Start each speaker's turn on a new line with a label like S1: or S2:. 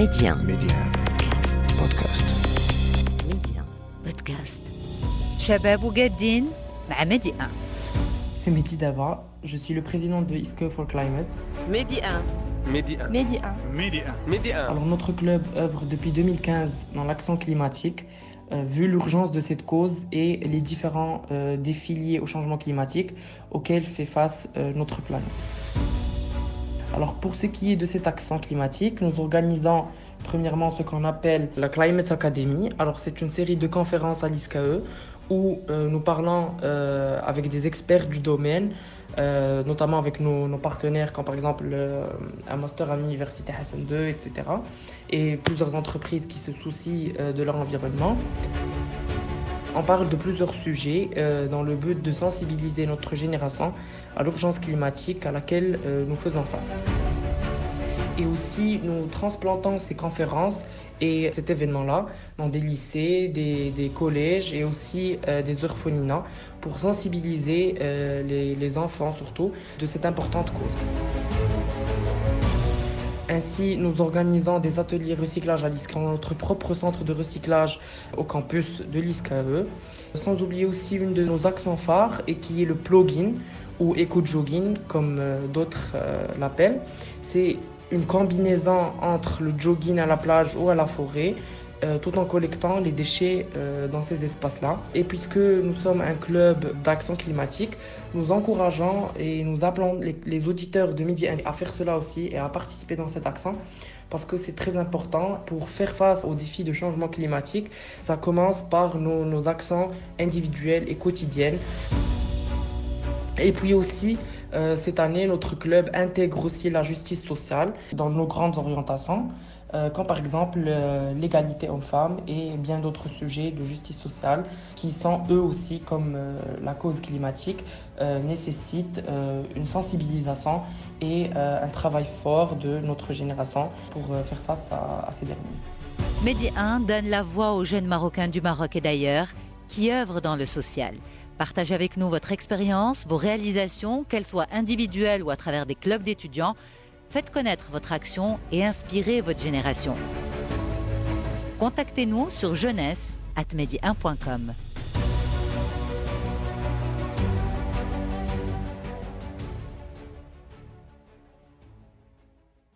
S1: Médien.
S2: Médien. Podcast.
S1: Médien. Podcast.
S3: Shabab Ougaddin, bah, Médien.
S4: C'est Mehdi Dava, je suis le président de ISCO for Climate.
S5: Médien.
S6: Médien. Médien.
S5: Médien. Médien.
S4: Alors notre club œuvre depuis 2015 dans l'accent climatique. Euh, vu l'urgence de cette cause et les différents euh, défis liés au changement climatique auxquels fait face euh, notre planète. Alors pour ce qui est de cette action climatique, nous organisons premièrement ce qu'on appelle la Climate Academy. Alors c'est une série de conférences à l'ISCAE où euh, nous parlons euh, avec des experts du domaine, euh, notamment avec nos, partenaires comme par exemple un master à l'université Hassan II, etc. Et plusieurs entreprises qui se soucient de leur environnement. On parle de plusieurs sujets euh, dans le but de sensibiliser notre génération à l'urgence climatique à laquelle euh, nous faisons face. Et aussi, nous transplantons ces conférences et cet événement-là dans des lycées, des, collèges et aussi euh, des orphelinats pour sensibiliser les enfants surtout de cette importante cause. Ainsi, nous organisons des ateliers recyclage à l'ISCA, notre propre centre de recyclage au campus de l'ISCAE. Sans oublier aussi une de nos actions phares et qui est le plugin ou éco-jogging comme euh, d'autres euh, l'appellent. C'est une combinaison entre le jogging à la plage ou à la forêt euh, tout en collectant les déchets euh, dans ces espaces-là. Et puisque nous sommes un club d'action climatique, nous encourageons et nous appelons les, auditeurs de Midi 1 à faire cela aussi et à participer dans cette action parce que c'est très important pour faire face aux défis de changement climatique. Ça commence par nos, nos actions individuelles et quotidiennes. Et puis aussi, euh, cette année, notre club intègre aussi la justice sociale dans nos grandes orientations, euh, comme par exemple euh, l'égalité hommes-femmes et bien d'autres sujets de justice sociale qui sont eux aussi, comme la cause climatique, nécessitent une sensibilisation et un travail fort de notre génération pour faire face à, à ces derniers.
S3: Mehdi 1 donne la voix aux jeunes Marocains du Maroc et d'ailleurs qui œuvrent dans le social. Partagez avec nous votre expérience, vos réalisations, qu'elles soient individuelles ou à travers des clubs d'étudiants. Faites connaître votre action et inspirez votre génération. Contactez-nous sur jeunesse at medi1.com.